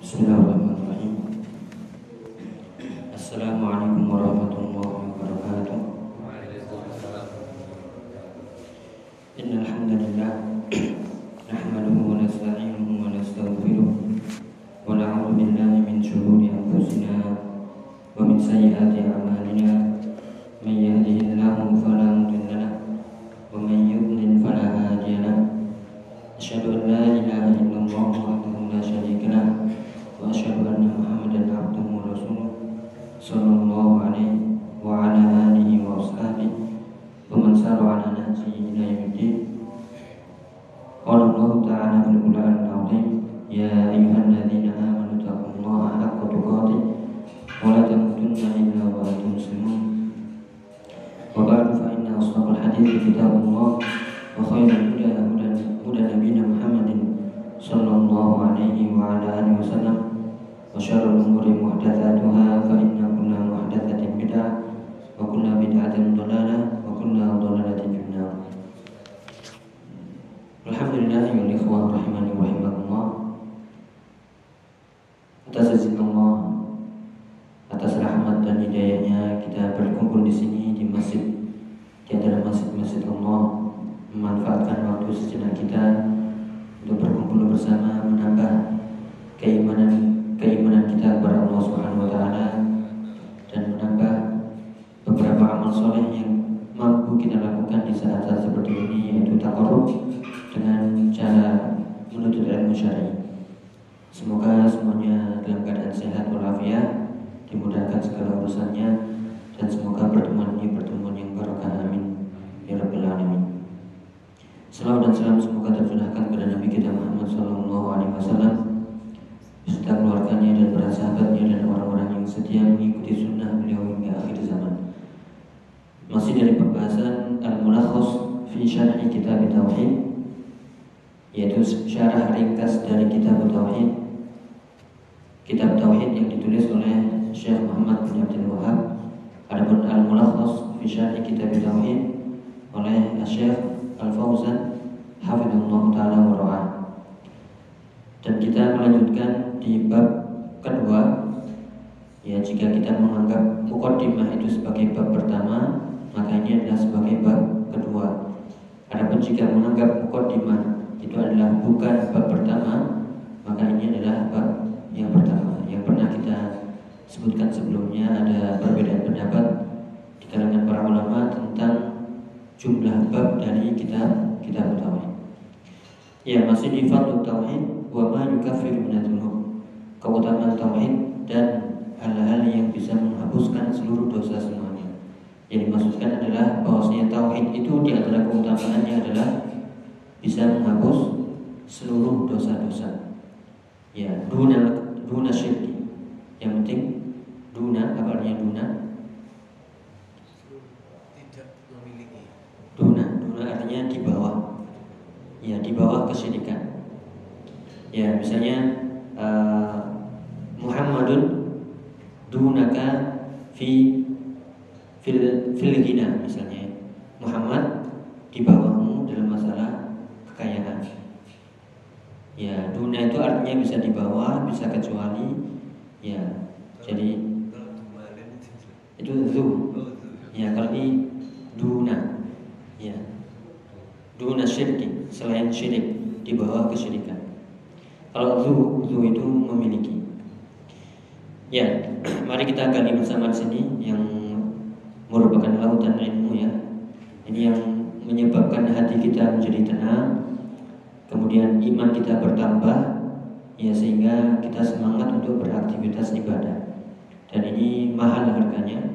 Bismillahirrahmanirrahim soleh yang mampu kita lakukan di saat-saat seperti ini yaitu takarrub dengan cara menuntut ilmu syar'i. Semoga semuanya dalam keadaan sehat walafiat, dimudahkan segala urusannya dan semoga pertemuan ini pertemuan yang barokah amin ya rabbal alamin. Salam dan salam semoga tercurahkan kepada Nabi kita Muhammad Sallallahu Alaihi Wasallam beserta keluarganya dan para sahabatnya dan orang-orang yang setia mengikuti sunnah beliau hingga akhir zaman. Masih dari pembahasan Al-Mulakhas fi Syarhi Kitab Tauhid yaitu syarah ringkas dari Kitab Tauhid. Kitab Tauhid yang ditulis oleh Syekh Muhammad bin Abdul Wahab. Adapun Al-Mulakhas fi Syarhi Kitab Tauhid oleh Syekh Al-Fauzan Hafizullah Ta'ala wa Dan kita melanjutkan di bab kedua Ya jika kita menganggap mukaddimah itu sebagai bab pertama Maka ini adalah sebagai bab kedua Adapun jika menganggap mukaddimah itu adalah bukan bab pertama Maka ini adalah bab yang pertama Yang pernah kita sebutkan sebelumnya Ada perbedaan pendapat di kalangan para ulama tentang jumlah bab dari kitab kitab tauhid. Ya, masih di fadlul tauhid wa ma yukaffiru min Keutamaan tauhid dan hal-hal yang bisa menghapuskan seluruh dosa semuanya. Yang dimaksudkan adalah bahwasanya tauhid itu di antara keutamaannya adalah bisa menghapus seluruh dosa-dosa. Ya, duna duna syirki. Yang penting duna apa artinya duna? Duna, duna artinya di bawah. Ya, di bawah kesyirikan. Ya, misalnya uh, Muhammadun dunaka fi fil fil ghina misalnya. Muhammad di bawahmu dalam masalah kekayaan. Ya, duna itu artinya bisa di bawah, bisa kecuali. Ya, jadi itu zu. Ya, kalau ini duna ya duna syirki selain syirik di bawah kesyirikan kalau zu zu itu memiliki ya mari di sini yang merupakan lautan ilmu ya ini yang menyebabkan hati kita menjadi tenang kemudian iman kita bertambah ya sehingga kita semangat untuk beraktivitas ibadah dan ini mahal harganya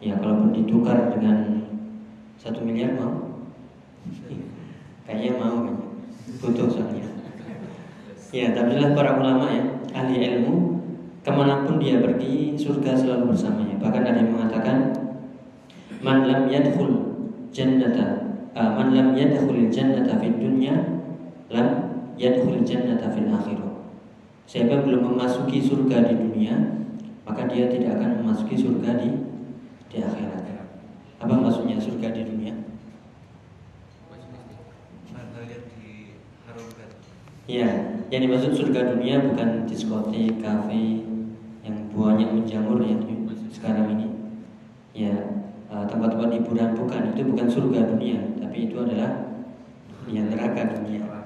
ya kalaupun ditukar dengan satu miliar mau? Kayaknya mau? Butuh soalnya. Ya, tapi para ulama ya, ahli ilmu, ke mana pun dia pergi, surga selalu bersamanya. Bahkan ada yang mengatakan, man lam yadkhul jannata, uh, man lam yadkhul jannata fid dunya, lam yadkhul jannata fil akhirah. Siapa belum memasuki surga di dunia, maka dia tidak akan memasuki surga di di akhirat. Apa maksudnya surga di dunia? Ya, yang dimaksud surga dunia bukan diskotik, kafe banyak menjamur ya sekarang ini. Ya, eh, tempat-tempat hiburan bukan itu bukan surga dunia, tapi itu adalah ya neraka dunia.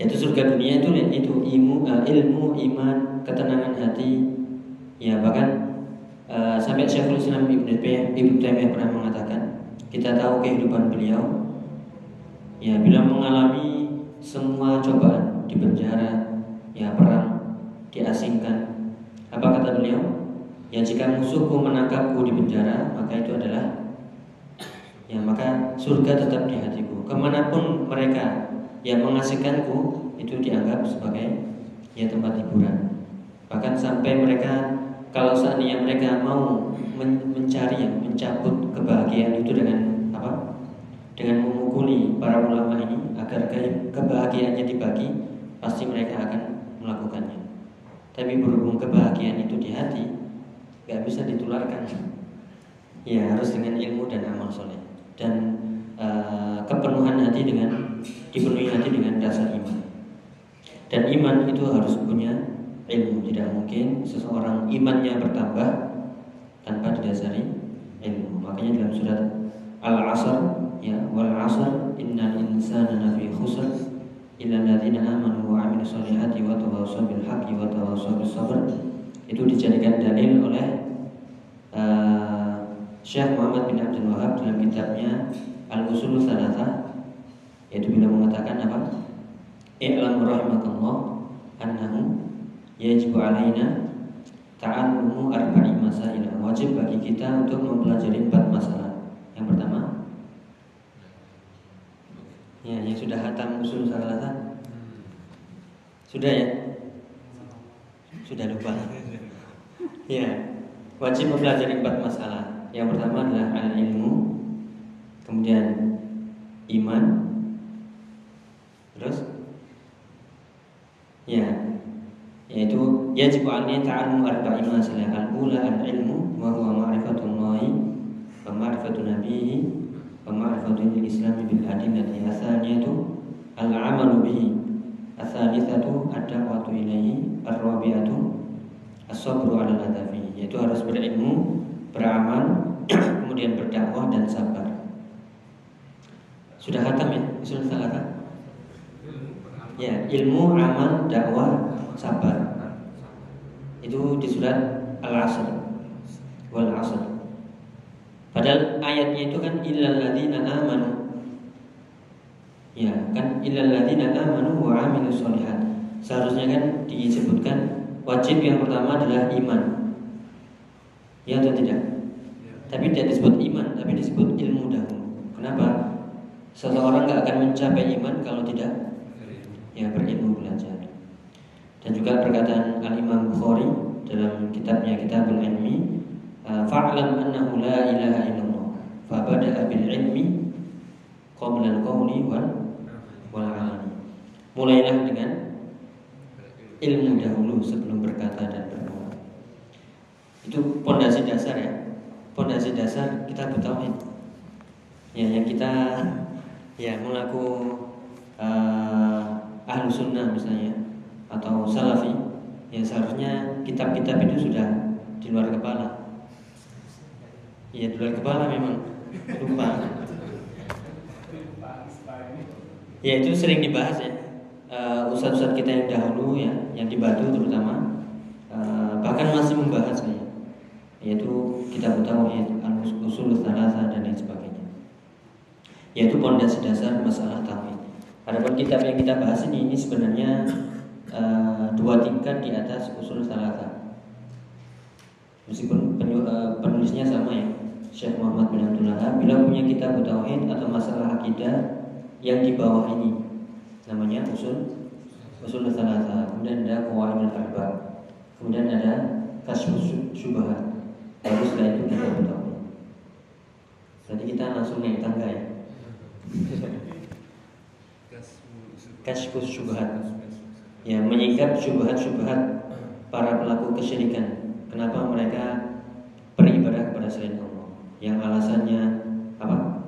Yaitu surga dunia itu itu ilmu, uh, ilmu, iman, ketenangan hati, ya bahkan uh, sampai Syekhul Islam Ibnu Taimiyah pernah mengatakan kita tahu kehidupan beliau, ya bila mengalami semua cobaan di penjara, ya perang, diasingkan, apa kata beliau? Ya jika musuhku menangkapku di penjara, maka itu adalah ya maka surga tetap di hatiku. Ke mana pun mereka yang mengasihkanku itu dianggap sebagai ya tempat hiburan. Bahkan sampai mereka kalau seandainya mereka mau men mencari yang mencabut kebahagiaan itu dengan apa? Dengan memukuli para ulama ini agar kebahagiaannya dibagi, pasti mereka akan melakukannya. Tapi berhubung kebahagiaan itu di hati, nggak bisa ditularkan. Ya harus dengan ilmu dan amal soleh dan uh, kepenuhan hati dengan dipenuhi hati dengan dasar iman. Dan iman itu harus punya ilmu. Tidak mungkin seseorang imannya bertambah tanpa didasari ilmu. Makanya dalam surat Al-Asr ya wal 'asr innal insana lafi khusr illa alladziina amanu wa 'amilus solihati wa tawassaw bil haqqi wa tawassaw bis sabr itu dijadikan dalil oleh uh, Syekh Muhammad bin Abdul Wahab dalam kitabnya Al-Usul Salatah yaitu bila mengatakan apa? i'lam rahimakallah annahu yajibu alaina ta'allumu arba'i masail. Wajib bagi kita untuk mempelajari empat masalah. Yang pertama, ya yang sudah hatam usul salatan. Sudah ya? Sudah lupa. Ya, wajib mempelajari empat masalah. Yang pertama adalah al-ilmu, kemudian iman, terus Ya, yaitu yajib alaihi ta'allum arba'i masalah al-ula al-ilmu wa huwa ma'rifatullahi wa ma'rifatu nabiyhi al yaitu harus berilmu, beramal, kemudian berdakwah dan sabar. Sudah hatam ya? Sudah salah Ya, ilmu, amal, dakwah, sabar. Itu di surat Al-Asr. Wal Asr. Padahal ayatnya itu kan illal ladzina amanu. Ya, kan illal ladzina amanu wa amilus solihat. Seharusnya kan disebutkan wajib yang pertama adalah iman. Ya atau tidak? Ya. Tapi tidak disebut iman, tapi disebut ilmu dahulu. Kenapa? Seseorang nggak akan mencapai iman kalau tidak yang berilmu belajar. Dan juga perkataan Al-Imam Bukhari dalam kitabnya Kitabul Ilmi, fa'lam annahu la ilaha illallah. Fa bada'a bil ilmi qabla al-qawli wal wal amali. Mulailah dengan ilmu dahulu sebelum berkata dan berdoa. Itu pondasi dasar ya. Pondasi dasar kita bertauhid. Ya, yang kita ya mengaku uh, ahlu sunnah misalnya atau salafi yang seharusnya kitab-kitab itu sudah di luar kepala ya di luar kepala memang lupa. Ya itu sering dibahas ya. Uh, ustadz-ustadz kita yang dahulu ya yang di Batu terutama uh, bahkan masih membahas ya. Yaitu kita ya al-usul dan lain sebagainya. Yaitu pondasi dasar masalah tauhid. Adapun kitab yang kita bahas ini ini sebenarnya uh, dua tingkat di atas usul salata. Meskipun penulisnya sama ya, Syekh Muhammad bin Abdul bila punya kitab tauhid atau masalah akidah yang di bawah ini namanya usul usul salata. Kemudian ada qawaidul arba. Kemudian ada kasus syubhat. Baru setelah itu kita tauhid. Jadi kita langsung naik tangga ya. kashfus syubhat ya menyingkap syubhat-syubhat para pelaku kesyirikan kenapa mereka beribadah kepada selain Allah yang alasannya apa?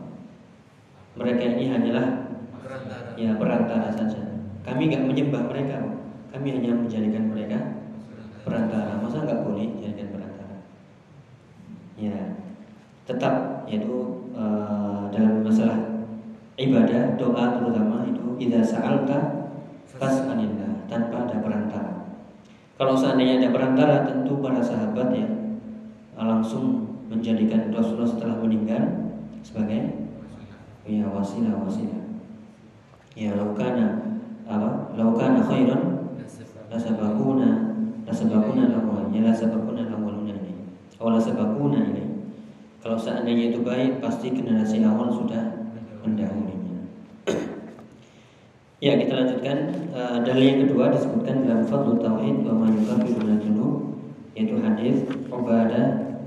Mereka ini hanyalah perantara. ya perantara saja. Kami nggak menyembah mereka kami hanya menjadikan mereka perantara. masa nggak boleh jadikan perantara? Ya tetap yaitu uh, dalam masalah ibadah doa terutama itu idza sa'alta fas'alillah tanpa ada perantara. Kalau seandainya ada perantara tentu para sahabat ya langsung menjadikan Rasulullah setelah meninggal sebagai ya wasilah wasilah. Ya laukana apa? Laukana khairan lasabakuna lasabakuna lahwa ya lasabakuna awaluna ini. Awal lasabakuna ini. Kalau seandainya itu baik pasti generasi awal sudah mendahulunya. Ya kita lanjutkan. Uh, dalil yang kedua disebutkan dalam Fadlul Tauhid wa ma yukaffiru junub yaitu hadis Ubadah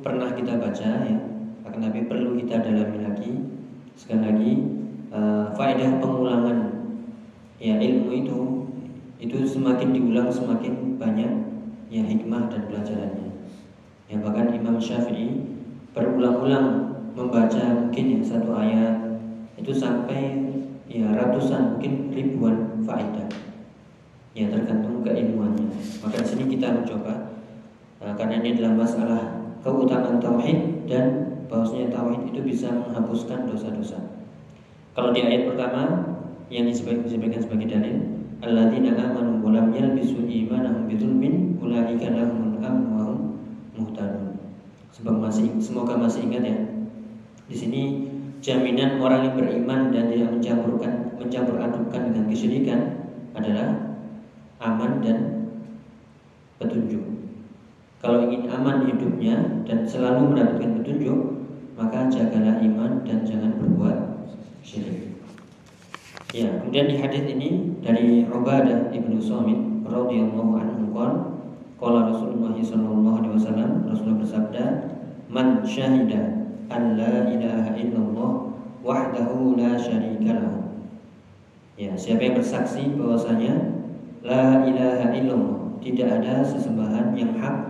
pernah kita baca ya. Akan tapi perlu kita dalami lagi. Sekali lagi eh, faedah pengulangan ya ilmu itu itu semakin diulang semakin banyak ya hikmah dan pelajarannya. Ya bahkan Imam Syafi'i berulang-ulang membaca mungkin ya satu ayat itu sampai ya ratusan mungkin ribuan faedah. Ya tergantung keilmuannya. Maka sini kita mencoba eh, karena ini adalah masalah keutamaan tauhid dan bahwasanya tauhid itu bisa menghapuskan dosa-dosa kalau di ayat pertama yang disebutkan sebagai dalil alladzina amanu wa lam yalbisu imanahum bidzulmin ulaika lahumul amn wa hum muhtadun. Sebab masih semoga masih ingat ya. Di sini jaminan orang yang beriman dan tidak mencampurkan mencampur adukkan dengan kesyirikan adalah aman dan petunjuk. Kalau ingin aman hidupnya dan selalu mendapatkan petunjuk, maka jagalah iman dan jangan berbuat syirik. Ya, kemudian di hadis ini dari Ubadah ibnu Samit radhiyallahu anhu qala Rasulullah sallallahu alaihi wasallam Rasulullah bersabda man syahida an la ilaha illallah wahdahu la syarika lahu Ya, siapa yang bersaksi bahwasanya la ilaha illallah tidak ada sesembahan yang hak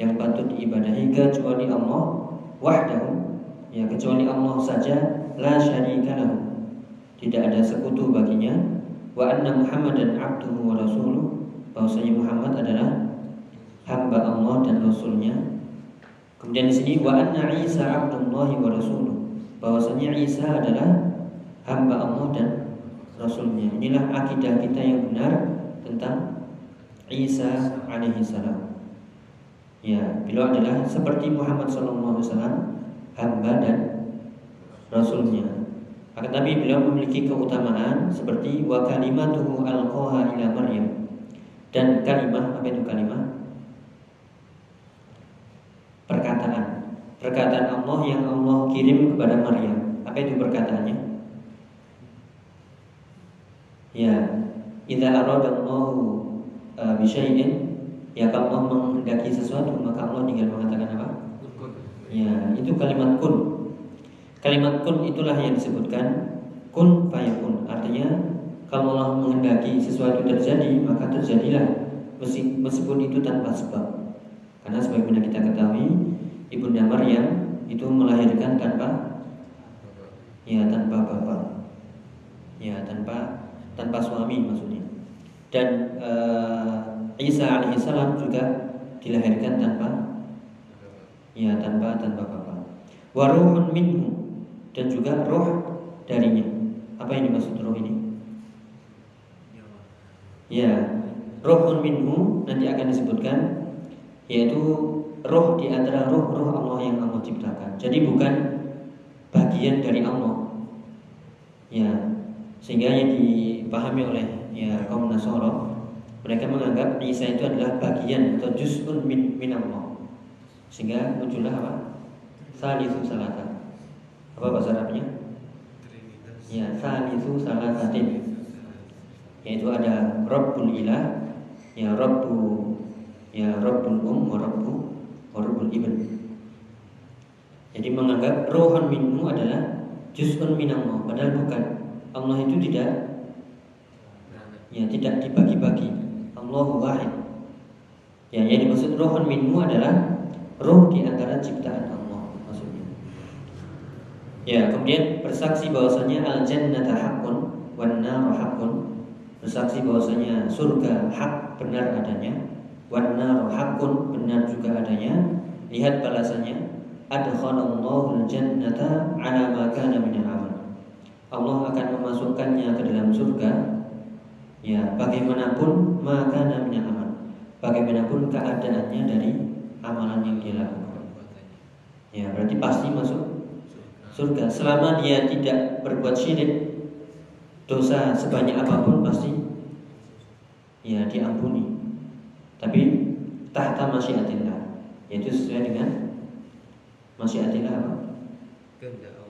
yang patut diibadahi kecuali Allah wahdahu. Ya kecuali Allah saja la syarika lahu. Tidak ada sekutu baginya. Wa anna Muhammadan abduhu wa rasuluh. Bahwasanya Muhammad adalah hamba Allah dan rasulnya. Kemudian di sini wa anna Isa abdullahi wa rasuluh. Bahwasanya Isa adalah hamba Allah dan rasulnya. Inilah akidah kita yang benar tentang Isa alaihi salam ya beliau adalah seperti Muhammad wasallam hamba dan rasulnya akan tapi beliau memiliki keutamaan seperti wa kalimatuhu alqaha ila Maryam. Dan kalimah apa itu kalimah? Perkataan. Perkataan Allah yang Allah kirim kepada Maryam. Apa itu perkataannya? Ya, idza aradallahu uh, bi syai'in ya kalau Allah menghendaki sesuatu maka Allah tinggal mengatakan apa? Ya, itu kalimat kun. Kalimat kun itulah yang disebutkan kun fayakun. Artinya kalau Allah menghendaki sesuatu terjadi, maka terjadilah meskipun itu tanpa sebab. Karena sebagaimana kita ketahui, Ibunda Maryam itu melahirkan tanpa ya tanpa bapak. Ya, tanpa tanpa suami maksudnya. Dan uh, Isa alaihissalam juga dilahirkan tanpa ya tanpa tanpa bapak. Waruhun minhu dan juga roh darinya. Apa yang dimaksud roh ini? Ya, rohun minhu nanti akan disebutkan yaitu roh di antara roh-roh Allah yang Allah ciptakan. Jadi bukan bagian dari Allah. Ya, sehingga yang dipahami oleh ya kaum Nasoro mereka menganggap Isa itu adalah bagian atau juz'un min, min Allah. Sehingga muncullah apa? Salisu salata. Apa bahasa Arabnya? Ya, salisu salasatin. Yaitu ada Rabbul Ilah ya Rabbu ya Rabbul Um wa Rabbu wa Rabbul Ibn jadi menganggap rohan minmu adalah juz'un minallah padahal bukan Allah itu tidak ya tidak dibagi-bagi Allah wahid. Ya yang dimaksud rohan minmu adalah roh di antara ciptaan Allah maksudnya. Ya kemudian bersaksi bahwasanya al jannata haqqun wan nar haqqun. Bersaksi bahwasanya surga hak benar adanya warna hakun benar juga adanya. Lihat balasannya. Adkhalallahu jannata ala ma kana min amal. Allah akan memasukkannya ke dalam surga ya bagaimanapun maka min amal bagaimanapun keadaannya dari amalan yang dia lakukan ya berarti pasti masuk surga selama dia tidak berbuat syirik dosa sebanyak apa pun pasti ya diampuni. Tapi tahta masyiatillah yaitu sesuai dengan masyiatillah apa?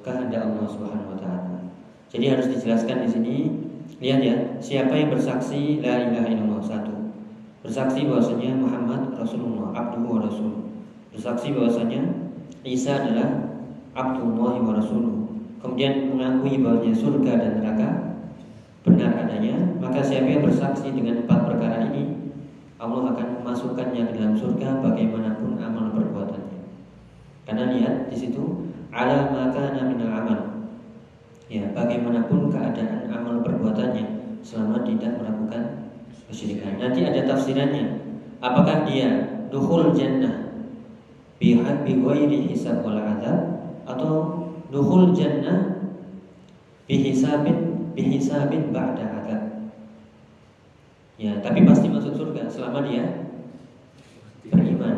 Kehendak Allah Subhanahu wa taala. Jadi harus dijelaskan di sini lihat ya, siapa yang bersaksi la ilaha illallah satu. Bersaksi bahwasanya Muhammad Rasulullah, abduhu wa rasul. Bersaksi bahwasanya Isa adalah Abdullah wa rasuluh. Kemudian mengakui bahwasanya surga dan neraka benar adanya, maka siapa yang bersaksi dengan empat perkara ini, Allah akan memasukkannya ke dalam surga bagaimanapun amal perbuatannya. Karena lihat di situ ala maka naminal amal. Ya, bagaimanapun keadaan amal perbuatannya selama tidak melakukan kesyirikan. Nanti ada tafsirannya. Apakah dia dukhul jannah bihad bighairi hisab wal adab atau dukhul jannah bihisabin bihisabin ba'da adab. Ya, tapi pasti masuk surga selama dia beriman.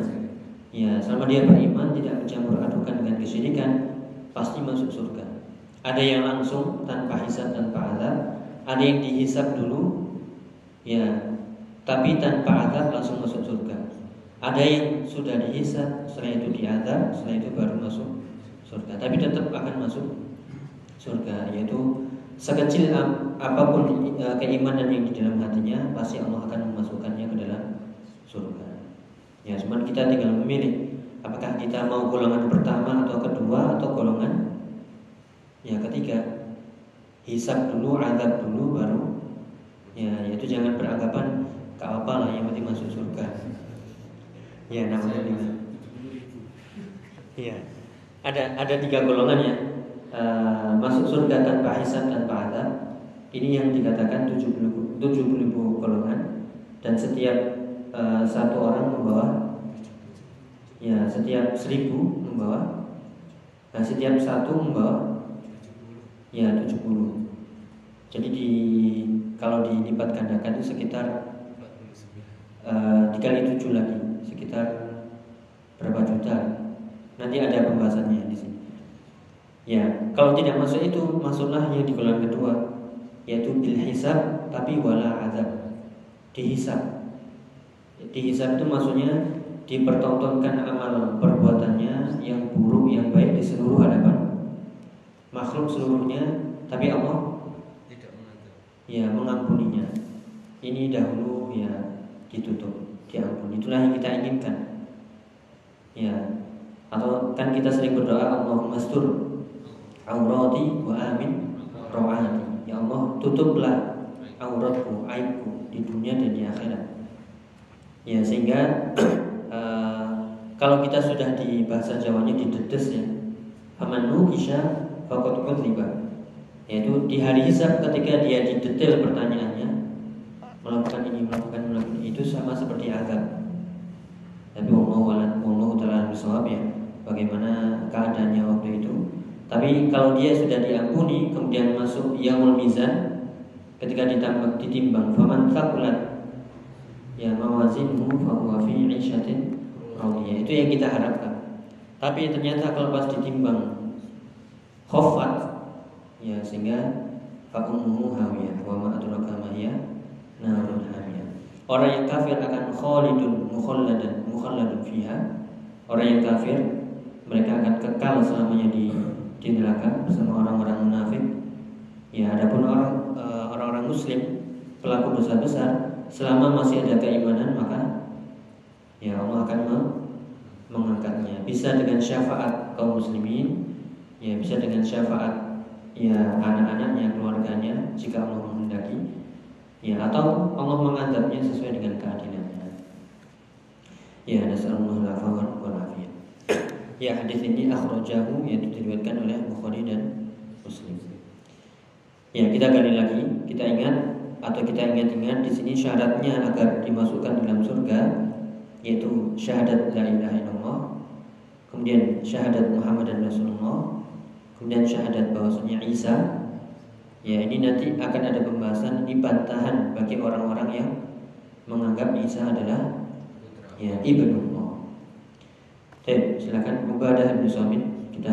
Ya, selama dia beriman tidak mencampur adukan dengan kesyirikan, pasti masuk surga. Ada yang langsung tanpa hisab tanpa adab, ada yang dihisab dulu, ya, tapi tanpa adab langsung masuk surga. Ada yang sudah dihisab, setelah itu diadab, setelah itu baru masuk surga. Tapi tetap akan masuk surga, yaitu sekecil apa pun e, keimanan yang di dalam hatinya pasti Allah akan memasukkannya ke dalam surga. Ya, cuma kita tinggal memilih apakah kita mau golongan pertama atau kedua atau golongan ya ketiga. Hisab dulu, azab dulu baru ya itu jangan beranggapan gak apa lah yang penting masuk surga. Ya, namanya Iya. Ada ada tiga golongan ya uh, masuk surga tanpa hisab tanpa adab ini yang dikatakan 70 70 ribu golongan dan setiap uh, satu orang membawa ya setiap seribu membawa nah setiap satu membawa ya 70 jadi di kalau dilipat gandakan itu sekitar uh, dikali tujuh lagi sekitar berapa juta nanti ada pembahasannya di sini Ya, kalau tidak masuk itu masuklah yang di golongan kedua yaitu bil hisab tapi wala azab. Dihisab. Dihisab itu maksudnya dipertontonkan amal perbuatannya yang buruk yang baik di seluruh hadapan makhluk seluruhnya tapi Allah tidak mengampuni. Ya, mengampuninya. Ini dahulu ya ditutup, diampuni. Itulah yang kita inginkan. Ya. Atau kan kita sering berdoa Allahumma stur aurati wa amin ro'ati Ya Allah tutuplah auratku, aibku di dunia dan di akhirat Ya sehingga uh, kalau kita sudah di bahasa Jawanya didedes ya Faman nukisha fakot riba Yaitu di hari hisab ketika dia didetail pertanyaannya Melakukan ini, melakukan, melakukan Itu sama seperti azab Tapi Allah Allah telah bersawab ya Bagaimana keadaannya waktu itu tapi kalau dia sudah diampuni kemudian masuk yaumul mizan ketika ditambah ditimbang faman thaqulat ya mawazinhu fahuwa fi 'ishatin radiyah. Itu yang kita harapkan. Tapi ternyata kalau pas ditimbang khofat ya sehingga fakumuhu hawiyah wa ma adraka ma hiya narun hamiyah. Orang yang kafir akan khalidun mukhalladan mukhalladun fiha. Orang yang kafir mereka akan kekal selamanya di di neraka bersama orang-orang munafik. Ya, adapun orang eh, orang-orang muslim pelaku dosa besar selama masih ada keimanan maka ya Allah akan mengangkatnya bisa dengan syafaat kaum muslimin ya bisa dengan syafaat ya anak-anaknya keluarganya jika Allah menghendaki. Ya atau Allah mengadabnya sesuai dengan keadilannya. Ya nasallallahu alaihi ya hadis ini akhrajahu yang diriwayatkan oleh Bukhari dan Muslim. Ya kita gali lagi. Kita ingat atau kita ingat-ingat di sini syaratnya agar dimasukkan dalam surga yaitu syahadat la ilaha illallah kemudian syahadat Muhammad dan Rasulullah kemudian syahadat bahwasanya Isa ya ini nanti akan ada pembahasan di bantahan bagi orang-orang yang menganggap Isa adalah ya ibnu Allah. Oke, silakan. Ubadah bin kita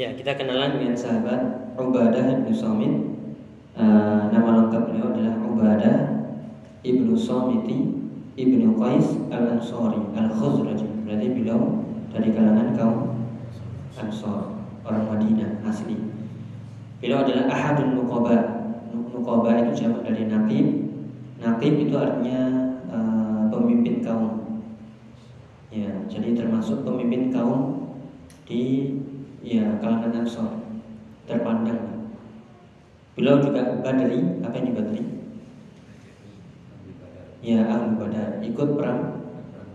Kita kenalan dengan sahabat Ubadah bin Samit. Uh, nama lengkap beliau adalah Ubadah ibnu Samiti ibnu Qais al Ansori al Khazraji. Berarti beliau dari kalangan kaum Ansor, orang Madinah asli. Beliau adalah ahadun nuqaba. Nuqaba itu jamak dari naqib. Naqib itu artinya pemimpin kaum. Ya, jadi termasuk pemimpin kaum di ya kalangan Ansor terpandang. Beliau juga Badri, apa ini Badri? Ya, ahli Badar, ikut perang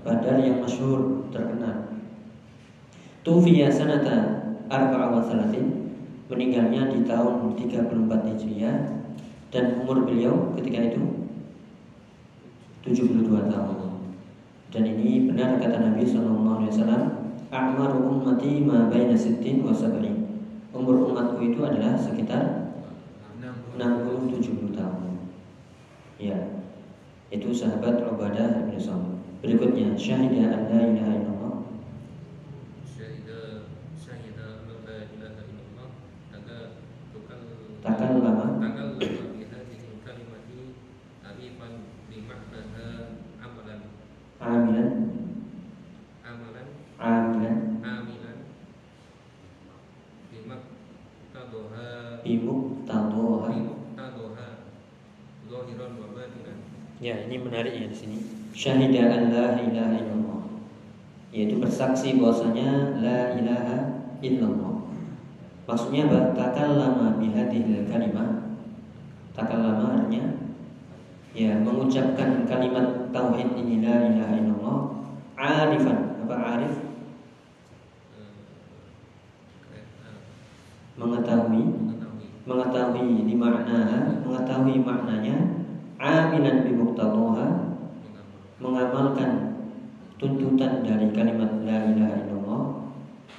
Badar yang masyhur terkenal. Tufiya sanata arba'a wa meninggalnya di tahun 34 Hijriah dan umur beliau ketika itu 72 tahun. Dan ini benar kata Nabi Shallallahu Alaihi Wasallam, "A'mar ummati ma baina sittin wa sab'in." Umur umatku itu adalah sekitar 60-70 tahun. Ya, itu sahabat Ubadah bin Samit. Berikutnya, syahidah an la ilaha ya ini menarik ya di sini. Syahidah an la ilaha illallah. Yaitu bersaksi bahwasanya la ilaha illallah. Maksudnya apa? Takallama bihadhil kalimah. Takallama artinya ya mengucapkan kalimat tauhid ini la ilaha illallah arifan. Apa arif? Mengetahui. Mengetahui di makna mengetahui maknanya aminan bi mengamalkan tuntutan dari kalimat la ilaha illallah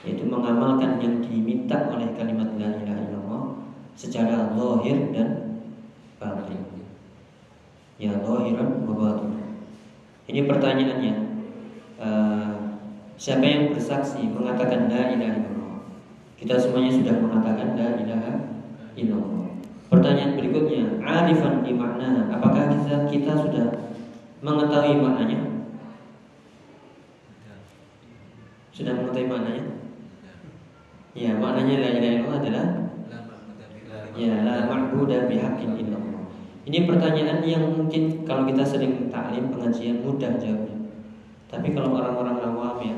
yaitu mengamalkan yang diminta oleh kalimat la ilaha illallah secara lahir dan batin ya zahiran wa Ini pertanyaannya. Uh, siapa yang bersaksi mengatakan la ilaha illallah? Kita semuanya sudah mengatakan la ilaha illallah. Pertanyaan berikutnya, arifan di makna. Apakah kita kita sudah mengetahui maknanya? Sudah mengetahui maknanya? Ya, maknanya la ilaha illallah adalah ya la ma'budu bihaqqin illallah. Ini pertanyaan yang mungkin kalau kita sering taklim pengajian mudah jawabnya. Tapi kalau orang-orang awam ya,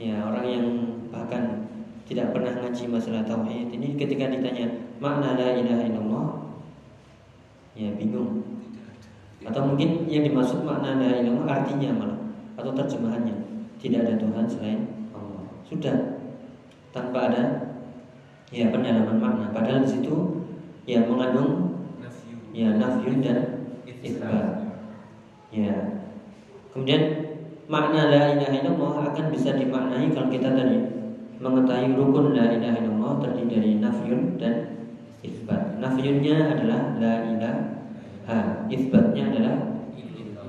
ya orang yang bahkan tidak pernah ngaji masalah tauhid. Ini ketika ditanya makna la ilaha illallah? Ya bingung. Atau mungkin yang dimaksud makna la ilaha illallah artinya malah atau terjemahannya tidak ada Tuhan selain Allah. Sudah tanpa ada ya pendalaman makna. Padahal di situ ya mengandung ya nafyun dan isbat. Ya. Kemudian makna la ilaha illallah akan bisa dimaknai kalau kita tadi mengetahui rukun la ilaha illallah terdiri dari nafyun dan isbat. Nafyunnya adalah la ilaha, isbatnya adalah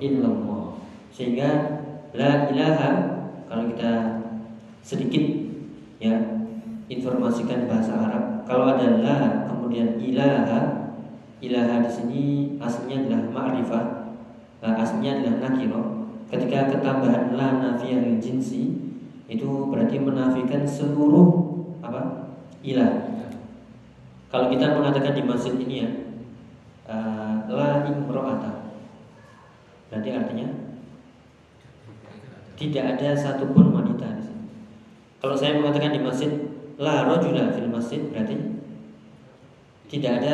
illallah. Sehingga la ilaha kalau kita sedikit ya informasikan bahasa Arab, kalau ada la kemudian ilaha, ilaha di sini aslinya adalah ma'rifah, aslinya adalah nakiro. Ketika ketambahan la nafiyah jinsi itu berarti menafikan seluruh apa ilah. Kalau kita mengatakan di masjid ini ya uh, la imro'ata berarti artinya tidak ada satupun wanita di sini. Kalau saya mengatakan di masjid la rojula fil masjid berarti tidak ada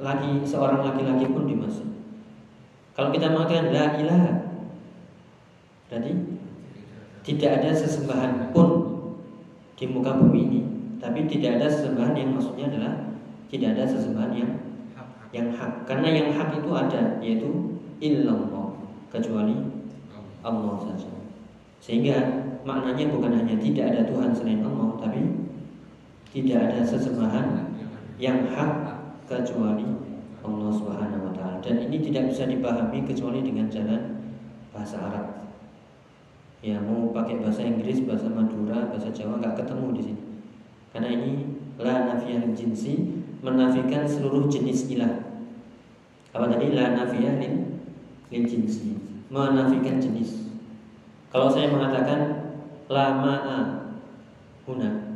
lagi seorang laki-laki pun di masjid. Kalau kita mengatakan la ilaha berarti tidak ada sesembahan pun di muka bumi ini. Tapi tidak ada sesembahan yang maksudnya adalah tidak ada sesembahan yang yang hak. Karena yang hak itu ada yaitu illallah kecuali Allah saja. Sehingga maknanya bukan hanya tidak ada Tuhan selain Allah tapi tidak ada sesembahan yang hak kecuali Allah Subhanahu wa taala. Dan ini tidak bisa dipahami kecuali dengan jalan bahasa Arab ya mau pakai bahasa Inggris, bahasa Madura, bahasa Jawa nggak ketemu di sini. Karena ini la nafiyah jinsi menafikan seluruh jenis ilah. Apa tadi la nafiyah lin, lin jinsi menafikan jenis. Kalau saya mengatakan la ma'a huna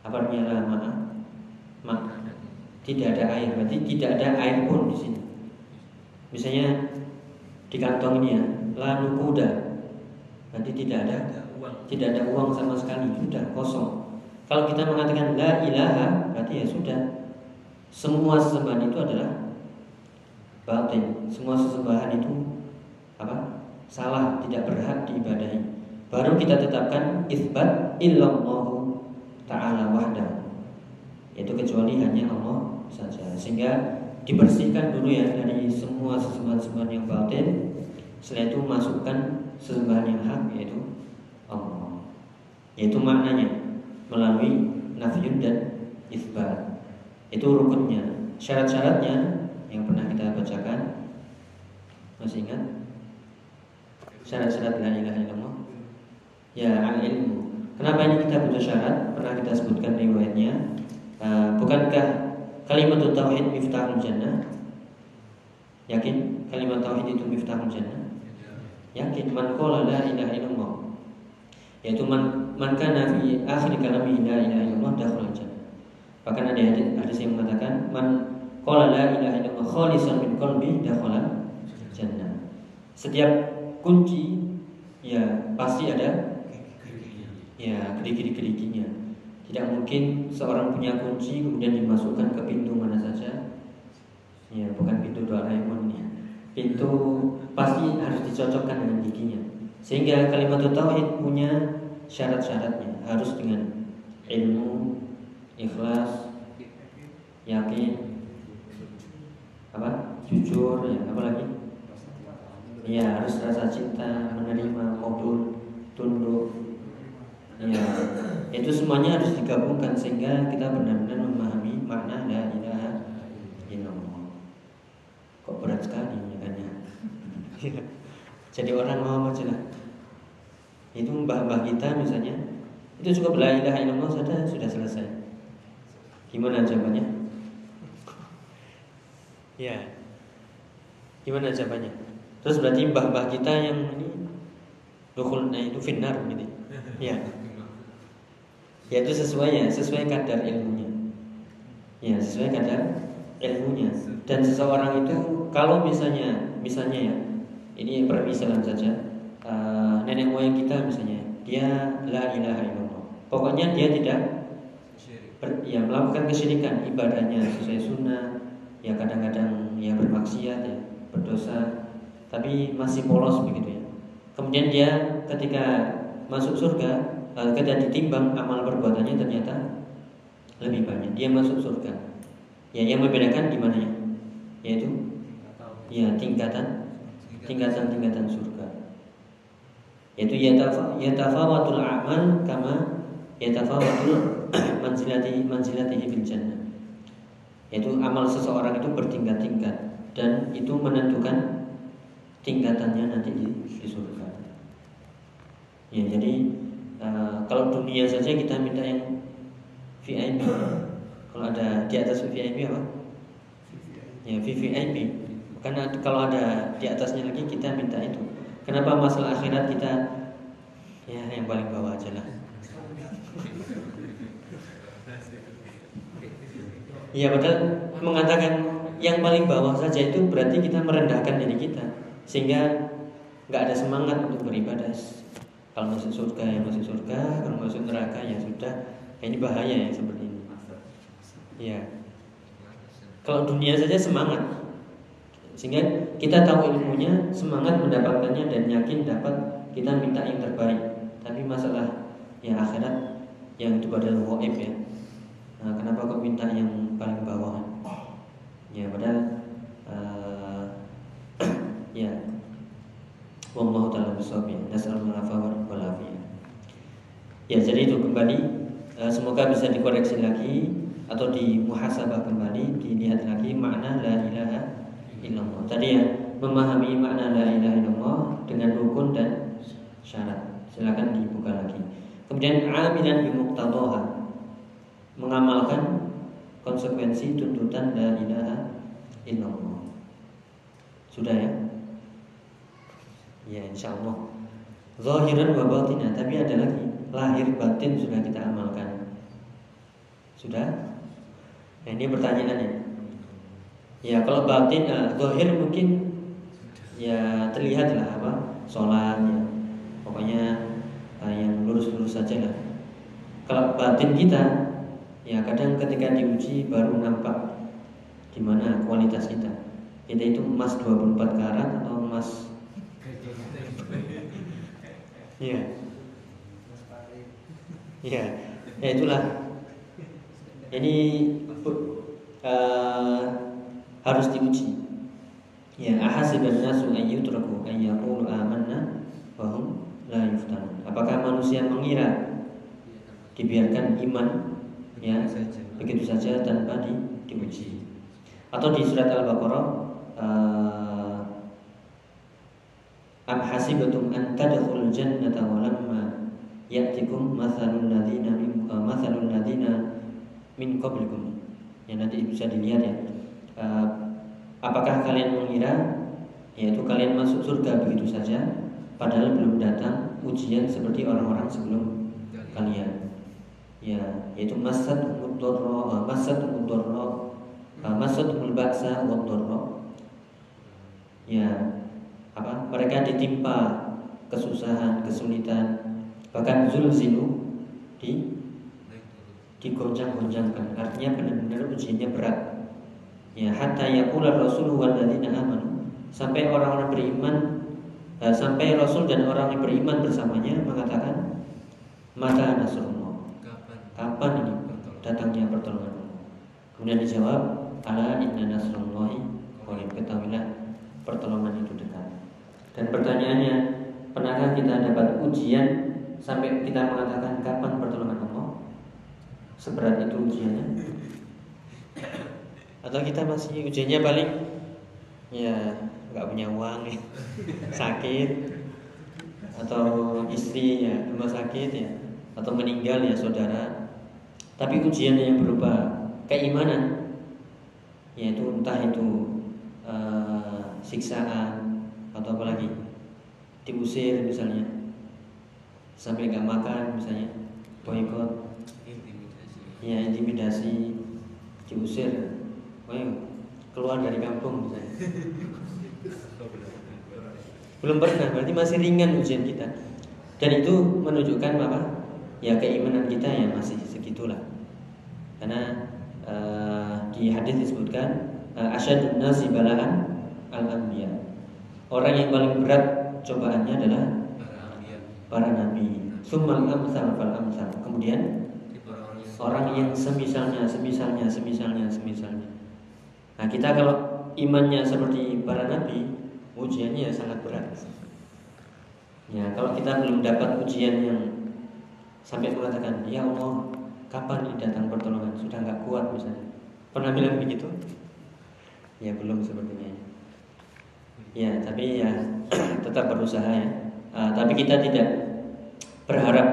apa artinya la ma'a? Ma tidak ada air, berarti tidak ada air pun di sini. Misalnya di kantong ini ya, la nukuda Berarti tidak ada uang. Tidak ada uang sama sekali, sudah kosong. Kalau kita mengatakan la ilaha, berarti ya sudah. Semua sesembahan itu adalah batin. Semua sesembahan itu apa? Salah, tidak berhak diibadahi. Baru kita tetapkan isbat illallahu ta'ala wahda. Yaitu kecuali hanya Allah saja. Sehingga dibersihkan dulu ya dari semua sesembahan-sesembahan yang batin. Setelah itu masukkan sesembahan yang hak yaitu Allah. Yaitu maknanya melalui nafiyun dan isbat. Itu rukunnya. Syarat-syaratnya yang pernah kita bacakan masih ingat? Syarat-syarat la ilaha illallah. Ya, al-ilmu. Kenapa ini kita butuh syarat? Pernah kita sebutkan riwayatnya. Uh, bukankah kalimat tauhid miftahul jannah? Yakin kalimat tauhid itu miftahul jannah? Yakin man qala la ilaha illallah. Yaitu man man kana fi akhir kalami la ilaha illallah dakhala jannah. Bahkan ada hadis, hadis yang mengatakan man qala la ilaha illallah khalisan min qalbi dakhala jannah. Setiap kunci ya pasti ada ya gerigi-geriginya tidak mungkin seorang punya kunci kemudian dimasukkan ke pintu mana saja. Ya bukan pintu Doraemon ya. Pintu pasti harus dicocokkan dengan giginya. Sehingga kalimat tauhid punya syarat-syaratnya, harus dengan ilmu, ikhlas, yakin, apa? jujur, ya, apa lagi? Ya, harus rasa cinta, menerima, kabul, tunduk. Ya, itu semuanya harus digabungkan sehingga kita benar-benar memahami makna la ilaha illallah. Kok berat sekali ya kan ya? Jadi orang mau aja lah. Itu mbah-mbah kita misalnya itu cukup la ilaha illallah saja sudah selesai. Gimana jawabannya? Ya. Gimana jawabannya? Terus berarti mbah-mbah kita yang ini dukhulnya itu finnar gitu. Ya. Ya itu sesuai ya, sesuai kadar ilmunya. Ya, sesuai kadar ilmunya. Dan seseorang itu kalau misalnya misalnya ya, ini permisalan saja. Uh, nenek moyang kita misalnya, dia la ilaha illallah. Pokoknya dia tidak ber, ya melakukan kesyirikan, ibadahnya sesuai sunnah, ya kadang-kadang ya bermaksiat ya, berdosa, tapi masih polos begitu ya. Kemudian dia ketika masuk surga, uh, ketika ditimbang amal perbuatannya ternyata lebih banyak. Dia masuk surga. Ya, yang membedakan di mana ya? Yaitu ya tingkatan tingkatan-tingkatan surga. Yaitu yatafawatul amal kama yatafawatul manzilati manzilatihi bil jannah. Yaitu amal seseorang itu bertingkat-tingkat dan itu menentukan tingkatannya nanti di, di surga. Ya, jadi uh, kalau dunia saja kita minta yang VIP. Kalau ada di atas VIP apa? Ya VVIP. Karena kalau ada di atasnya lagi kita minta itu. Kenapa masalah akhirat kita ya yang paling bawah aja lah. Iya padahal mengatakan yang paling bawah saja itu berarti kita merendahkan diri kita sehingga nggak ada semangat untuk beribadah. Kalau masuk surga ya masuk surga, kalau masuk neraka ya sudah. Ini bahaya yang seperti ini. Iya. Kalau dunia saja semangat, sehingga kita tahu ilmunya, semangat mendapatkannya dan yakin dapat kita minta yang terbaik. Tapi masalah ya akhirat yang itu padahal waib ya. Nah, kenapa kok minta yang paling bawah? Ya padahal uh, ya Wallahu taala bisawab ya. Nasallallahu alaihi Ya jadi itu kembali Eh, semoga bisa dikoreksi lagi atau dimuhasabah kembali, dilihat lagi makna la ilaha illallah. Tadi ya, memahami makna la ilaha illallah dengan rukun dan syarat. Silakan dibuka lagi. Kemudian amilan bi mengamalkan konsekuensi tuntutan la ilaha illallah. Sudah ya? Ya insya Allah. Zahiran wa tapi ada lagi lahir batin sudah kita amalkan. Sudah? Nah, ini pertanyaannya. Ya kalau batin, nah, zahir mungkin ya terlihat lah apa sholat ya. Pokoknya uh, yang lurus-lurus saja lah. Kalau batin kita, ya kadang ketika diuji baru nampak gimana kualitas kita. Kita itu emas 24 karat atau emas Iya. Ya, ya itulah. Ini uh, harus diuji. Ya, ahasiban nasu ayyutraku ayyaqulu amanna wa hum la yuftanun. Apakah manusia mengira dibiarkan iman ya begitu saja tanpa di, diuji? Atau di surat Al-Baqarah uh, am hasibatum an tadkhulul jannata wa lamma ya'tikum mathalul ladzina min uh, mathalul ladzina min qablikum. Ya nanti bisa dilihat ya. Uh, apakah kalian mengira yaitu kalian masuk surga begitu saja padahal belum datang ujian seperti orang-orang sebelum kalian. Ya, yaitu masad mudorro, uh, masad mudorro, uh, masad mulbaksa wadorro. Ya, apa? Mereka ditimpa kesusahan, kesulitan, bahkan zulzilu di digoncang-goncangkan artinya benar-benar ujiannya berat ya hatta yaqula rasul walladzina amanu. Sampai orang-orang beriman uh, sampai rasul dan orang yang beriman bersamanya mengatakan mata nasrullah. Kapan? Ini? Datangnya pertolongan. Kemudian dijawab ala inna nasrullahi. Qarib ketahuilah pertolongan itu dekat. Dan pertanyaannya pernahkah kita dapat ujian sampai kita mengatakan kapan pertolongan Allah? Seberat itu ujiannya atau kita masih ujiannya paling ya nggak punya uang ya. Sakit. Atau istri ya rumah sakit ya. Atau meninggal ya saudara. Tapi ujian yang berupa keimanan yaitu entah itu eh, siksaan atau apa lagi. Diusir misalnya. Sampai nggak makan misalnya. Boykot. Ya intimidasi. Diusir ayo keluar dari kampung misalnya. Belum pernah berarti masih ringan ujian kita. Dan itu menunjukkan apa ya keimanan kita ya masih segitulah. Karena eh, di hadis disebutkan uh, asyadun nasi balaan al anbiya orang yang paling berat cobaannya adalah Para nabi. Summal amsal fal amsal kemudian yang orang yang semisalnya semisalnya semisalnya semisalnya nah kita kalau imannya seperti para nabi ujiannya ya sangat berat. Ya kalau kita belum dapat ujian yang sampai mengatakan ya Allah kapan ini datang pertolongan? Sudah nggak kuat misalnya. Pernah bilang begitu? Ya belum sepertinya. Ya tapi ya tetap berusaha ya. Ah, tapi kita tidak berharap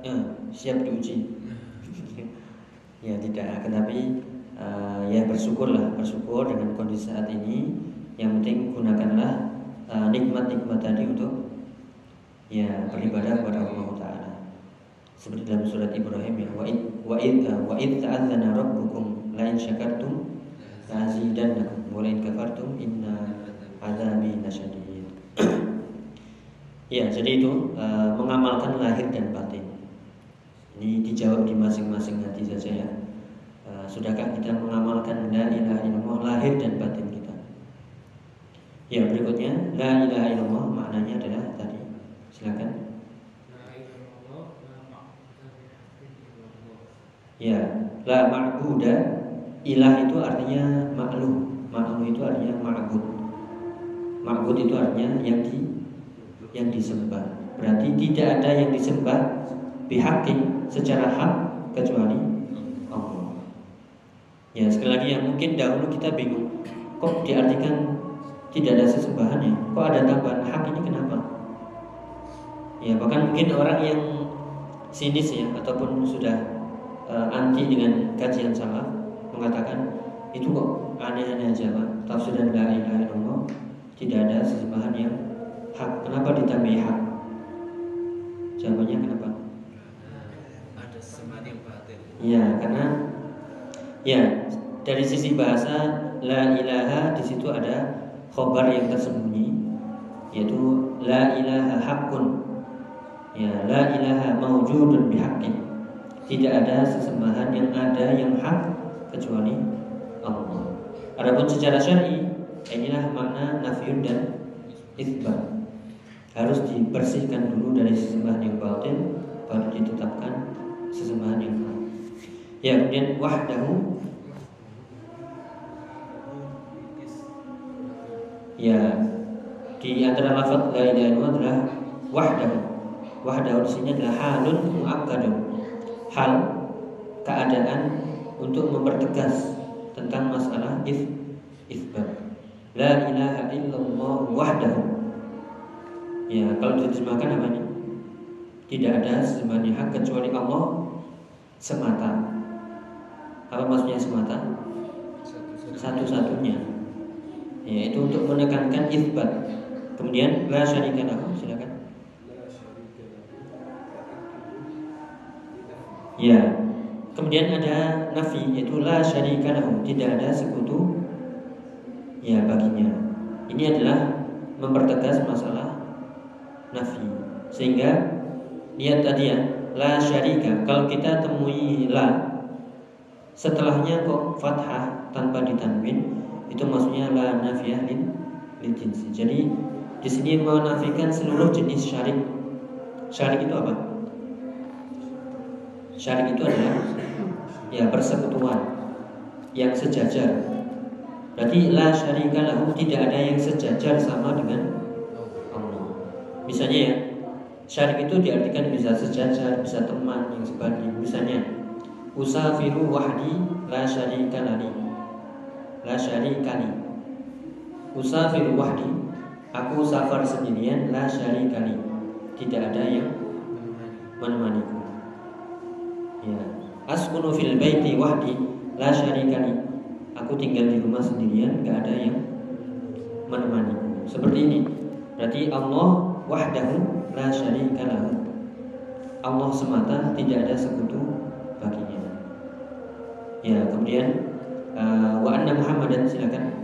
ya, siap diuji. Ya tidak tetapi uh, ya bersyukurlah bersyukur dengan kondisi saat ini. Yang penting gunakanlah uh, nikmat-nikmat tadi untuk ya beribadah kepada Allah Taala. Seperti dalam surat Ibrahim ya wa id wa id uh, wa id ta'adzana rabbukum la in syakartum la azidannakum wa la kafartum inna azabi lasyadid. Ya jadi itu uh, mengamalkan lahir dan batin. Ini dijawab di masing-masing hati saja ya. Sudahkah kita mengamalkan la ilaha illallah lahir dan batin kita? Ya berikutnya la ilaha illallah maknanya adalah tadi. Silakan. Ya, la ma'buda ilah itu artinya ma'luh. Ma'luh itu artinya ma'bud. Ma'bud itu artinya yang di yang disembah. Berarti tidak ada yang disembah bihakin secara hak kecuali. Ya sekali lagi yang mungkin dahulu kita bingung kok diartikan tidak ada sesembahannya, kok ada tambahan hak ini kenapa? Ya bahkan mungkin orang yang sinis ya ataupun sudah uh, anti dengan kajian salaf mengatakan itu kok aneh-aneh aja pak. Tafsiran la ilaha illallah tidak ada sesembahan yang hak. Kenapa ditambahi hak? Jawabannya kenapa? Ada sesembahan yang batin. ya karena ya dari sisi bahasa la ilaha di situ ada khobar yang tersembunyi yaitu la ilaha hakun ya la ilaha maujudun bihaqqin tidak ada sesembahan yang ada yang hak kecuali Allah. Adapun secara syar'i inilah makna nafiyun dan isbat. Harus dibersihkan dulu dari sesembahan yang batin baru ditetapkan sesembahan yang hak. Ya, kemudian wahdahu ya di antara lafaz la ilaha illallah adalah wahdahu. Wahdahu di sini adalah halun muakkadun. Hal keadaan untuk mempertegas tentang masalah if isbat. La ilaha illallah wahdahu. Ya, kalau diterjemahkan apa ini? Tidak ada sesembahan yang hak kecuali Allah semata. Apa maksudnya semata? Satu-satunya. Ya, itu untuk menekankan isbat. Kemudian la syarika lahu, silakan. Ya. Kemudian ada nafi yaitu la syarika lahu, tidak ada sekutu ya baginya. Ini adalah mempertegas masalah nafi. Sehingga lihat tadi ya, la syarika. Kalau kita temui la setelahnya kok fathah tanpa ditanwin, itu maksudnya la nafiyah lil lil jinsi. Jadi di sini menafikan seluruh jenis syarik. Syarik itu apa? Syarik itu adalah ya persekutuan yang sejajar. Berarti la syarika lahu tidak ada yang sejajar sama dengan Allah. Misalnya ya, syarik itu diartikan bisa sejajar, bisa teman yang sebanding. Misalnya, usafiru wahdi la syarika lani. La syarika li. Usafiru wahdi, aku safar sendirian la syarika li. Tidak ada yang menemaniku. Ya. Askunu fil baiti wahdi la syarika li. Aku tinggal di rumah sendirian, gak ada yang menemaniku. Seperti ini. Berarti Allah wahdahu la syarika lahu. Allah semata tidak ada sekutu baginya. Ya, kemudian uh, wa anna Muhammadan silakan.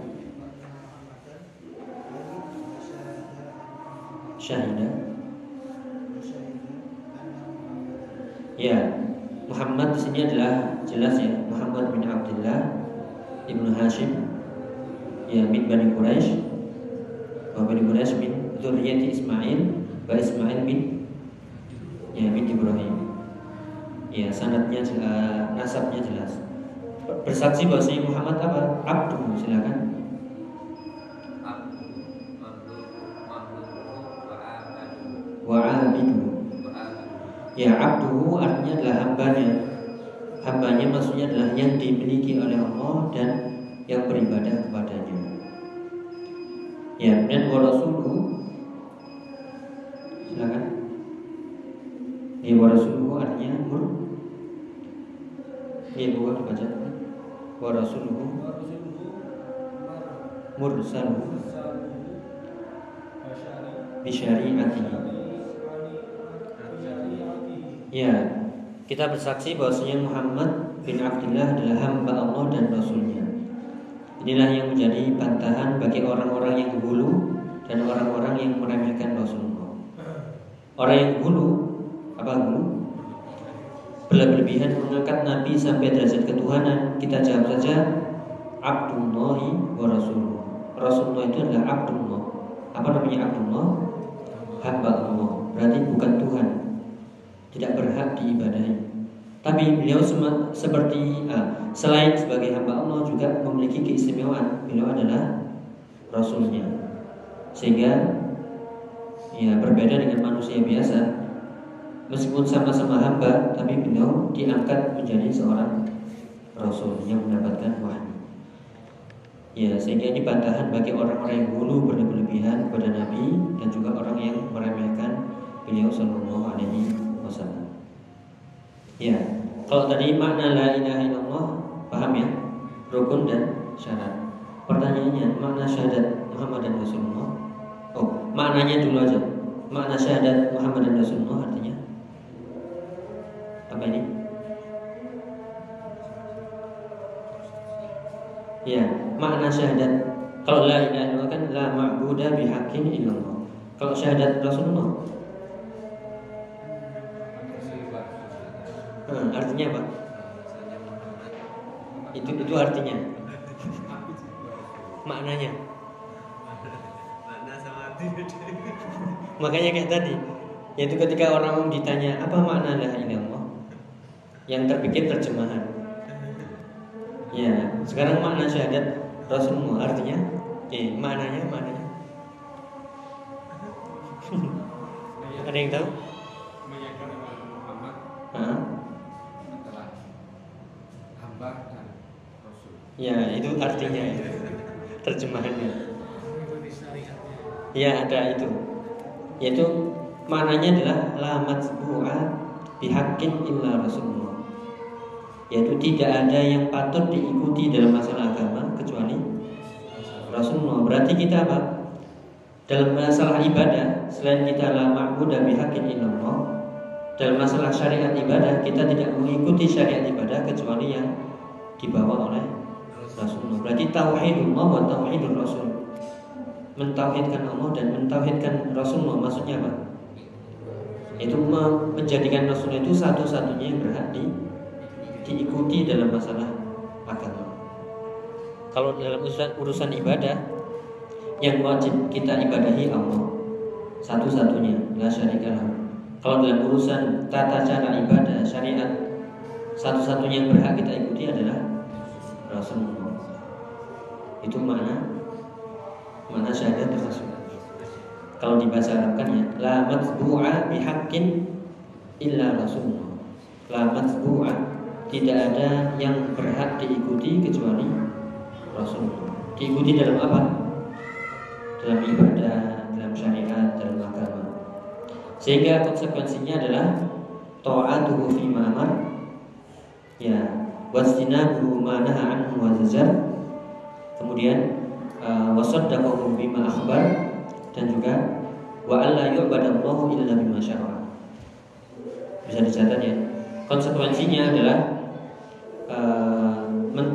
Syahidah. Ya, Muhammad di sini adalah jelas ya Muhammad bin Abdullah ibnu Hashim ya bin Bani Quraisy wa Bani Quraisy bin Zuriyati Ismail wa Ismail bin ya bin Ibrahim ya sanadnya uh, nasabnya jelas bersaksi bahwa Muhammad apa? Abdu silakan. Wa abidu. Ya abduhu artinya adalah hambanya. Hambanya maksudnya adalah yang dimiliki oleh Allah dan yang beribadah kepadanya. Ya dan wa rasuluhu Silakan. Ya wa rasuluhu artinya mur Ya bukan dibaca Wa rasuluhu Mursaluhu Bisyari'atihi Ya, kita bersaksi bahwasanya Muhammad bin Abdullah adalah hamba Allah dan Rasulnya. Inilah yang menjadi bantahan bagi orang-orang yang hulu dan orang-orang yang meremehkan Rasulullah. Orang yang hulu, apa hulu? Berlebihan mengangkat Nabi sampai derajat ketuhanan. Kita jawab saja Abdullah wa Rasulullah. Rasulullah itu adalah Abdullah. Apa namanya Abdullah? Hamba Allah. Berarti bukan Tuhan tidak berhak diibadahi. Tapi beliau seperti uh, selain sebagai hamba Allah juga memiliki keistimewaan. Beliau adalah rasulnya. Sehingga ya berbeda dengan manusia biasa. Meskipun sama-sama hamba, tapi beliau diangkat menjadi seorang rasul yang mendapatkan wahyu. Ya, sehingga ini bantahan bagi orang-orang yang dulu berlebihan kepada Nabi dan juga orang yang meremehkan beliau Shallallahu Alaihi wasallam. Ya, kalau tadi makna la ilaha illallah paham ya? Rukun dan syarat. Pertanyaannya, makna syahadat Muhammad dan Rasulullah? Oh, maknanya dulu aja. Makna syahadat Muhammad dan Rasulullah artinya ini? Ya, makna syahadat kalau la ilaha illallah kan la ma'budah bihaqqin illallah. Kalau syahadat Rasulullah Hmm, artinya apa? Itu itu artinya. Maknanya. Makanya kayak tadi, yaitu ketika orang ditanya apa makna la ilallah, yang terpikir terjemahan. Ya, sekarang makna syahadat Rasulullah artinya, eh maknanya maknanya. Ada yang tahu? Ya, itu artinya ya. Terjemahannya. Ya, ada itu. Yaitu maknanya adalah la matbu'a bihaqqin illa Rasulullah. Yaitu tidak ada yang patut diikuti dalam masalah agama kecuali Rasulullah. Berarti kita apa? Dalam masalah ibadah, selain kita la ma'budu bihaqqin illallah, dalam masalah syariat ibadah kita tidak mengikuti syariat ibadah kecuali yang dibawa oleh Rasulullah. Berarti tauhidullah wa tauhidur Rasul. Mentauhidkan Allah dan mentauhidkan Rasulullah maksudnya apa? Itu menjadikan Rasul itu satu-satunya yang berhak di, diikuti dalam masalah agama. Kalau dalam urusan, urusan ibadah yang wajib kita ibadahi Allah satu-satunya, la syarikalah. Kalau dalam urusan tata cara ibadah syariat satu-satunya yang berhak kita ikuti adalah Rasulullah itu mana mana syahadat Rasul kalau dibaca Arab kan ya la matbu'a bihaqqin illa Rasulullah la matbu'a tidak ada yang berhak diikuti kecuali Rasulullah. Diikuti dalam apa? Dalam ibadah dalam syariat dalam agama. Sehingga konsekuensinya adalah ta'atuhu fi ma'amar ya wasdinahu ma naha anhu wa Kemudian uh, uh, wasaddaqahum bima akhbar. Dan juga wa alla yu'badallahu illa bima syara'a. Bisa dicatat ya. Konsekuensinya adalah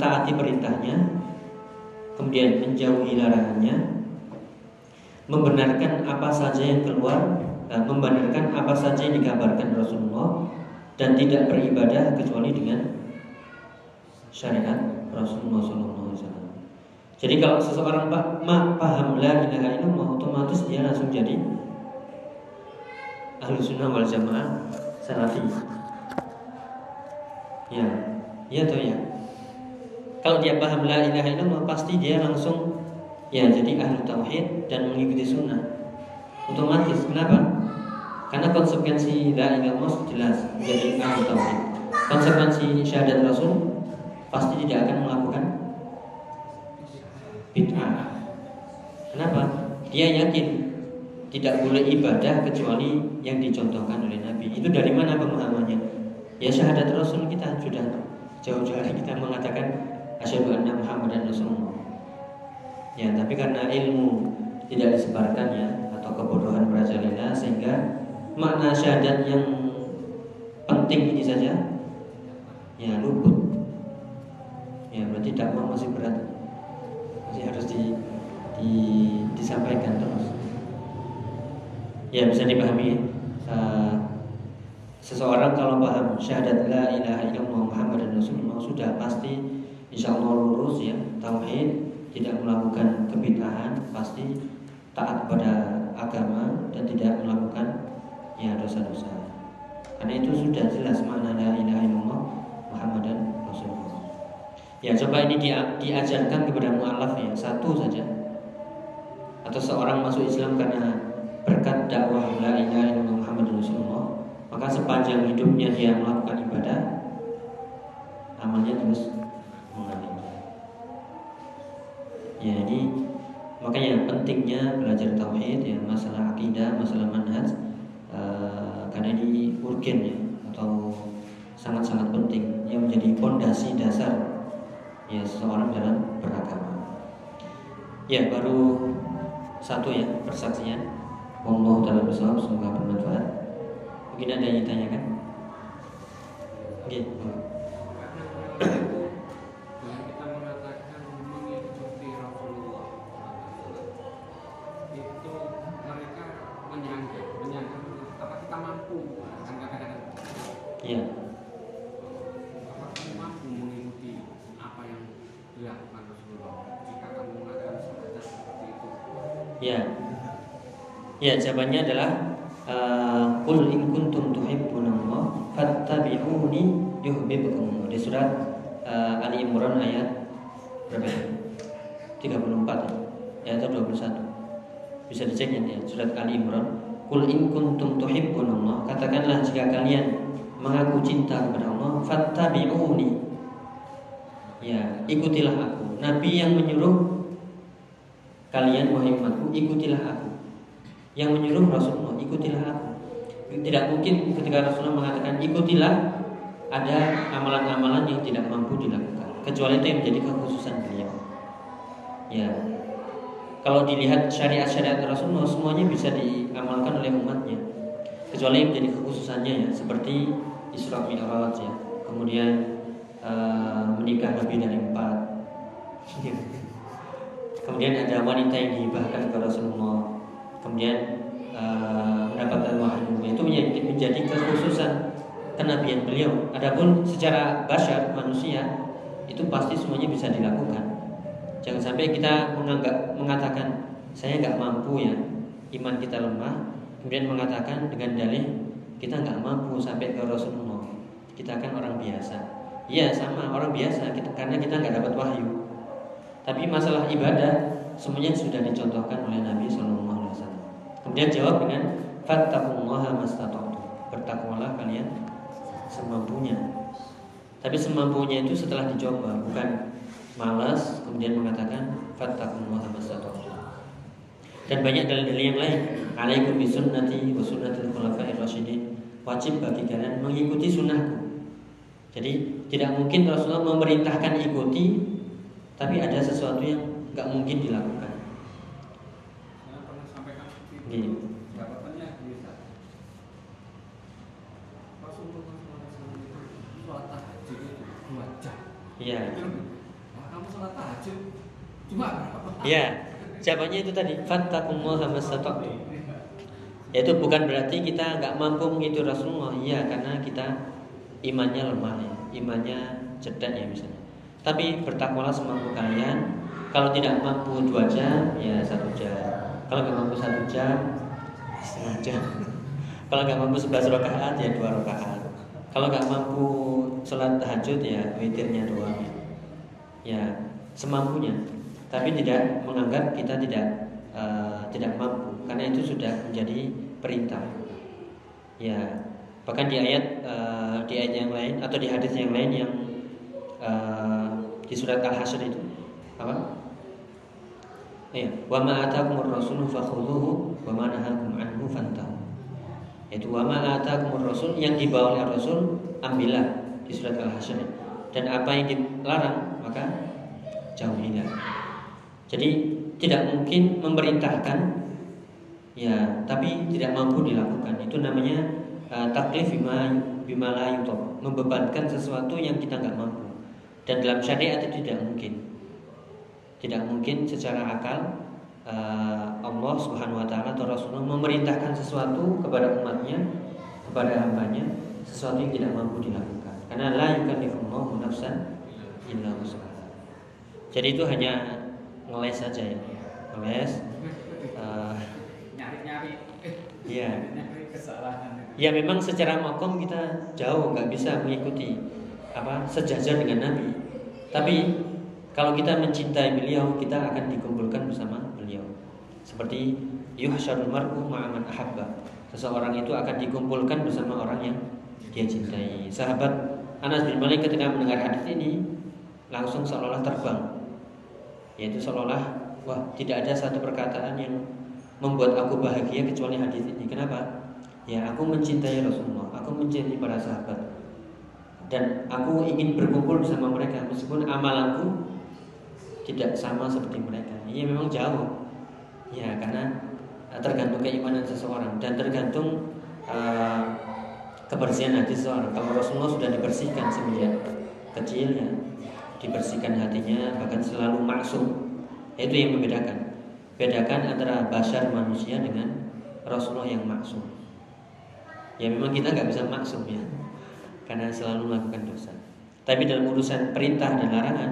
mentaati perintahnya, kemudian menjauhi larangannya, membenarkan apa saja yang keluar, uh, membenarkan apa saja yang dikabarkan Rasulullah dan tidak beribadah kecuali dengan syariat Rasulullah SAW. Jadi kalau seseorang ma, paham la ilaha illallah otomatis dia langsung jadi ahlu sunnah wal jamaah salafi. Ya, ya atau ya. Kalau dia paham la ilaha illallah pasti dia langsung ya jadi ahlu tauhid dan mengikuti sunnah. Otomatis. Kenapa? Karena konsekuensi la ilaha illallah jelas jadi ahlu tauhid. Konsekuensi syahadat Rasul pasti tidak akan melakukan bid'ah. Kenapa? Dia yakin tidak boleh ibadah kecuali yang dicontohkan oleh Nabi. Itu dari mana pemahamannya? Ya syahadat Rasul kita sudah jauh-jauh kita mengatakan asyhadu anna Muhammadan Rasulullah. Ya, tapi karena ilmu tidak disebarkan ya atau kebodohan merajalela sehingga makna syahadat yang penting ini saja ya luput. Ya, berarti dakwah masih berat masih harus di, di, disampaikan terus ya bisa dipahami uh, seseorang kalau paham syahadat la ilaha illallah Muhammad dan Rasulullah sudah pasti insya Allah lurus ya tauhid tidak melakukan kebitahan pasti taat kepada agama dan tidak melakukan ya dosa-dosa. Karena itu sudah jelas makna la ilaha illallah Muhammad dan Rasulullah. Ya coba ini dia, diajarkan kepada mu'alaf ya Satu saja. Atau seorang masuk Islam karena Berkat dakwah La ilaha illallah Muhammad Rasulullah Maka sepanjang hidupnya dia melakukan ibadah Amalnya terus Makanya pentingnya belajar tauhid ya Masalah akidah, masalah manhaj uh, Karena ini urgen ya Atau sangat-sangat penting Yang menjadi fondasi dasar ya seseorang dalam beragama. Ya baru satu ya persaksian. Allah dalam bersama semoga bermanfaat. Mungkin ada yang ditanyakan? Oke. Okay. Ya, jawabannya adalah uh, Qul in kuntum tuhibbunallah fattabi'uni yuhibbukum. Di surat uh, Ali Imran ayat berapa? 34 ya. Ayat 21. Bisa dicek ya, surat Ali Imran. Qul in kuntum tuhibbunallah, katakanlah jika kalian mengaku cinta kepada Allah, fattabi'uni. Ya, ikutilah aku. Nabi yang menyuruh kalian wahai umatku, ikutilah aku yang menyuruh Rasulullah ikutilah aku. Tidak mungkin ketika Rasulullah mengatakan ikutilah ada amalan-amalan yang tidak mampu dilakukan kecuali itu yang menjadi kekhususan beliau. Ya. Kalau dilihat syariat-syariat Rasulullah semuanya bisa diamalkan oleh umatnya kecuali yang menjadi kekhususannya ya seperti Isra Mi'raj ya kemudian uh, menikah lebih dari empat. Kemudian ada wanita yang dihibahkan ke Rasulullah kemudian uh, mendapatkan wahyu itu menjadi, menjadi kekhususan kenabian beliau. Adapun secara basyar manusia itu pasti semuanya bisa dilakukan. Jangan sampai kita menganggap mengatakan saya nggak mampu ya iman kita lemah, kemudian mengatakan dengan dalih kita nggak mampu sampai ke Rasulullah. Kita kan orang biasa. Iya sama orang biasa kita karena kita nggak dapat wahyu. Tapi masalah ibadah semuanya sudah dicontohkan oleh Nabi Shallallahu Kemudian jawab dengan fattaqullaha mastata'tu. Bertakwalah kalian semampunya. Tapi semampunya itu setelah dicoba, bukan malas kemudian mengatakan fattaqullaha mastata'tu. Dan banyak dalil-dalil yang lain. Alaikum bisunnati wa sunnatil khulafa'ir rasyidin. Wajib bagi kalian mengikuti sunnahku. Jadi tidak mungkin Rasulullah memerintahkan ikuti tapi ada sesuatu yang nggak mungkin dilakukan. Saya pernah sampaikan seperti itu. Iya. Jawabannya bisa. Rasulullah SAW itu sholat tahajud itu dua Iya. Kamu sholat tahajud cuma? Iya. Jawabannya itu tadi fattakullaha mastata'tum. Yaitu bukan berarti kita nggak mampu mengikuti Rasulullah. Iya, karena kita imannya lemah ya, imannya cedak ya misalnya. Tapi bertakwalah semampu kalian. Kalau tidak mampu dua jam, ya satu jam. Kalau nggak mampu satu jam, setengah jam. Kalau nggak mampu sebelas rakaat, ya dua rakaat. Kalau nggak mampu sholat tahajud, ya witirnya doang. Ya semampunya. Tapi tidak menganggap kita tidak uh, tidak mampu, karena itu sudah menjadi perintah. Ya, bahkan di ayat uh, di ayat yang lain atau di hadis yang lain yang uh, di surat Al-Hasyr itu apa? Iya, wa ma atakumur rasulu fakhudhuhu wa ma nahakum anhu fantahu. Wa ma rasul yang dibawa oleh Rasul ambillah di surat Al-Hasyr. Dan apa yang dilarang maka jauhilah. Jadi tidak mungkin memerintahkan ya, tapi tidak mampu dilakukan. Itu namanya uh, taklif bima bima membebankan sesuatu yang kita nggak mampu. Dan dalam syariat itu tidak mungkin. Tidak mungkin secara akal uh, Allah Subhanahu wa taala atau Rasulullah memerintahkan sesuatu kepada umatnya, kepada hambanya, sesuatu yang tidak mampu dilakukan. Karena la yukallifullahu nafsan illa wus'aha. Jadi itu hanya ngeles saja ya. Ngeles uh, Nyari-nyari. Eh, Iya. kesalahan. Ya memang secara makom kita jauh nggak bisa mengikuti apa sejajar dengan Nabi. Tapi kalau kita mencintai beliau, kita akan dikumpulkan bersama beliau. Seperti yuhsyarul mar'u ma'aman ahabba. Seseorang itu akan dikumpulkan bersama orang yang dia cintai. Sahabat Anas bin Malik ketika mendengar hadis ini langsung seolah-olah terbang. Yaitu seolah-olah wah tidak ada satu perkataan yang membuat aku bahagia kecuali hadis ini. Kenapa? Ya aku mencintai Rasulullah, aku mencintai para sahabat dan aku ingin berkumpul bersama mereka meskipun amalanku tidak sama seperti mereka. Iya memang jauh. Ya karena uh, tergantung keimanan seseorang dan tergantung uh, kebersihan hati seseorang. Kalau Rasulullah sudah dibersihkan semenjak kecil ya, dibersihkan hatinya bahkan selalu maksum. Itu yang membedakan. Bedakan antara basar manusia dengan Rasulullah yang maksum. Ya memang kita nggak bisa maksum ya, karena selalu melakukan dosa. Tapi dalam urusan perintah dan larangan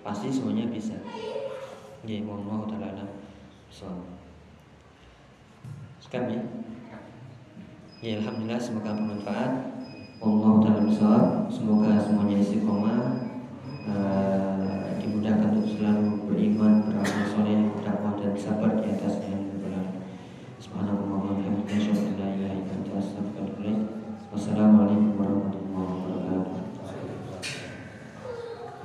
pasti semuanya bisa. Ya mohon taala alam so. Sekam ya? Ya alhamdulillah semoga bermanfaat. Allah taala sholat. semoga semuanya istiqomah. Uh, dimudahkan untuk selalu beriman beramal soleh bertakwa dan sabar di atas yang benar. Subhanallah wa bihamdihi dan an la ilaha illa anta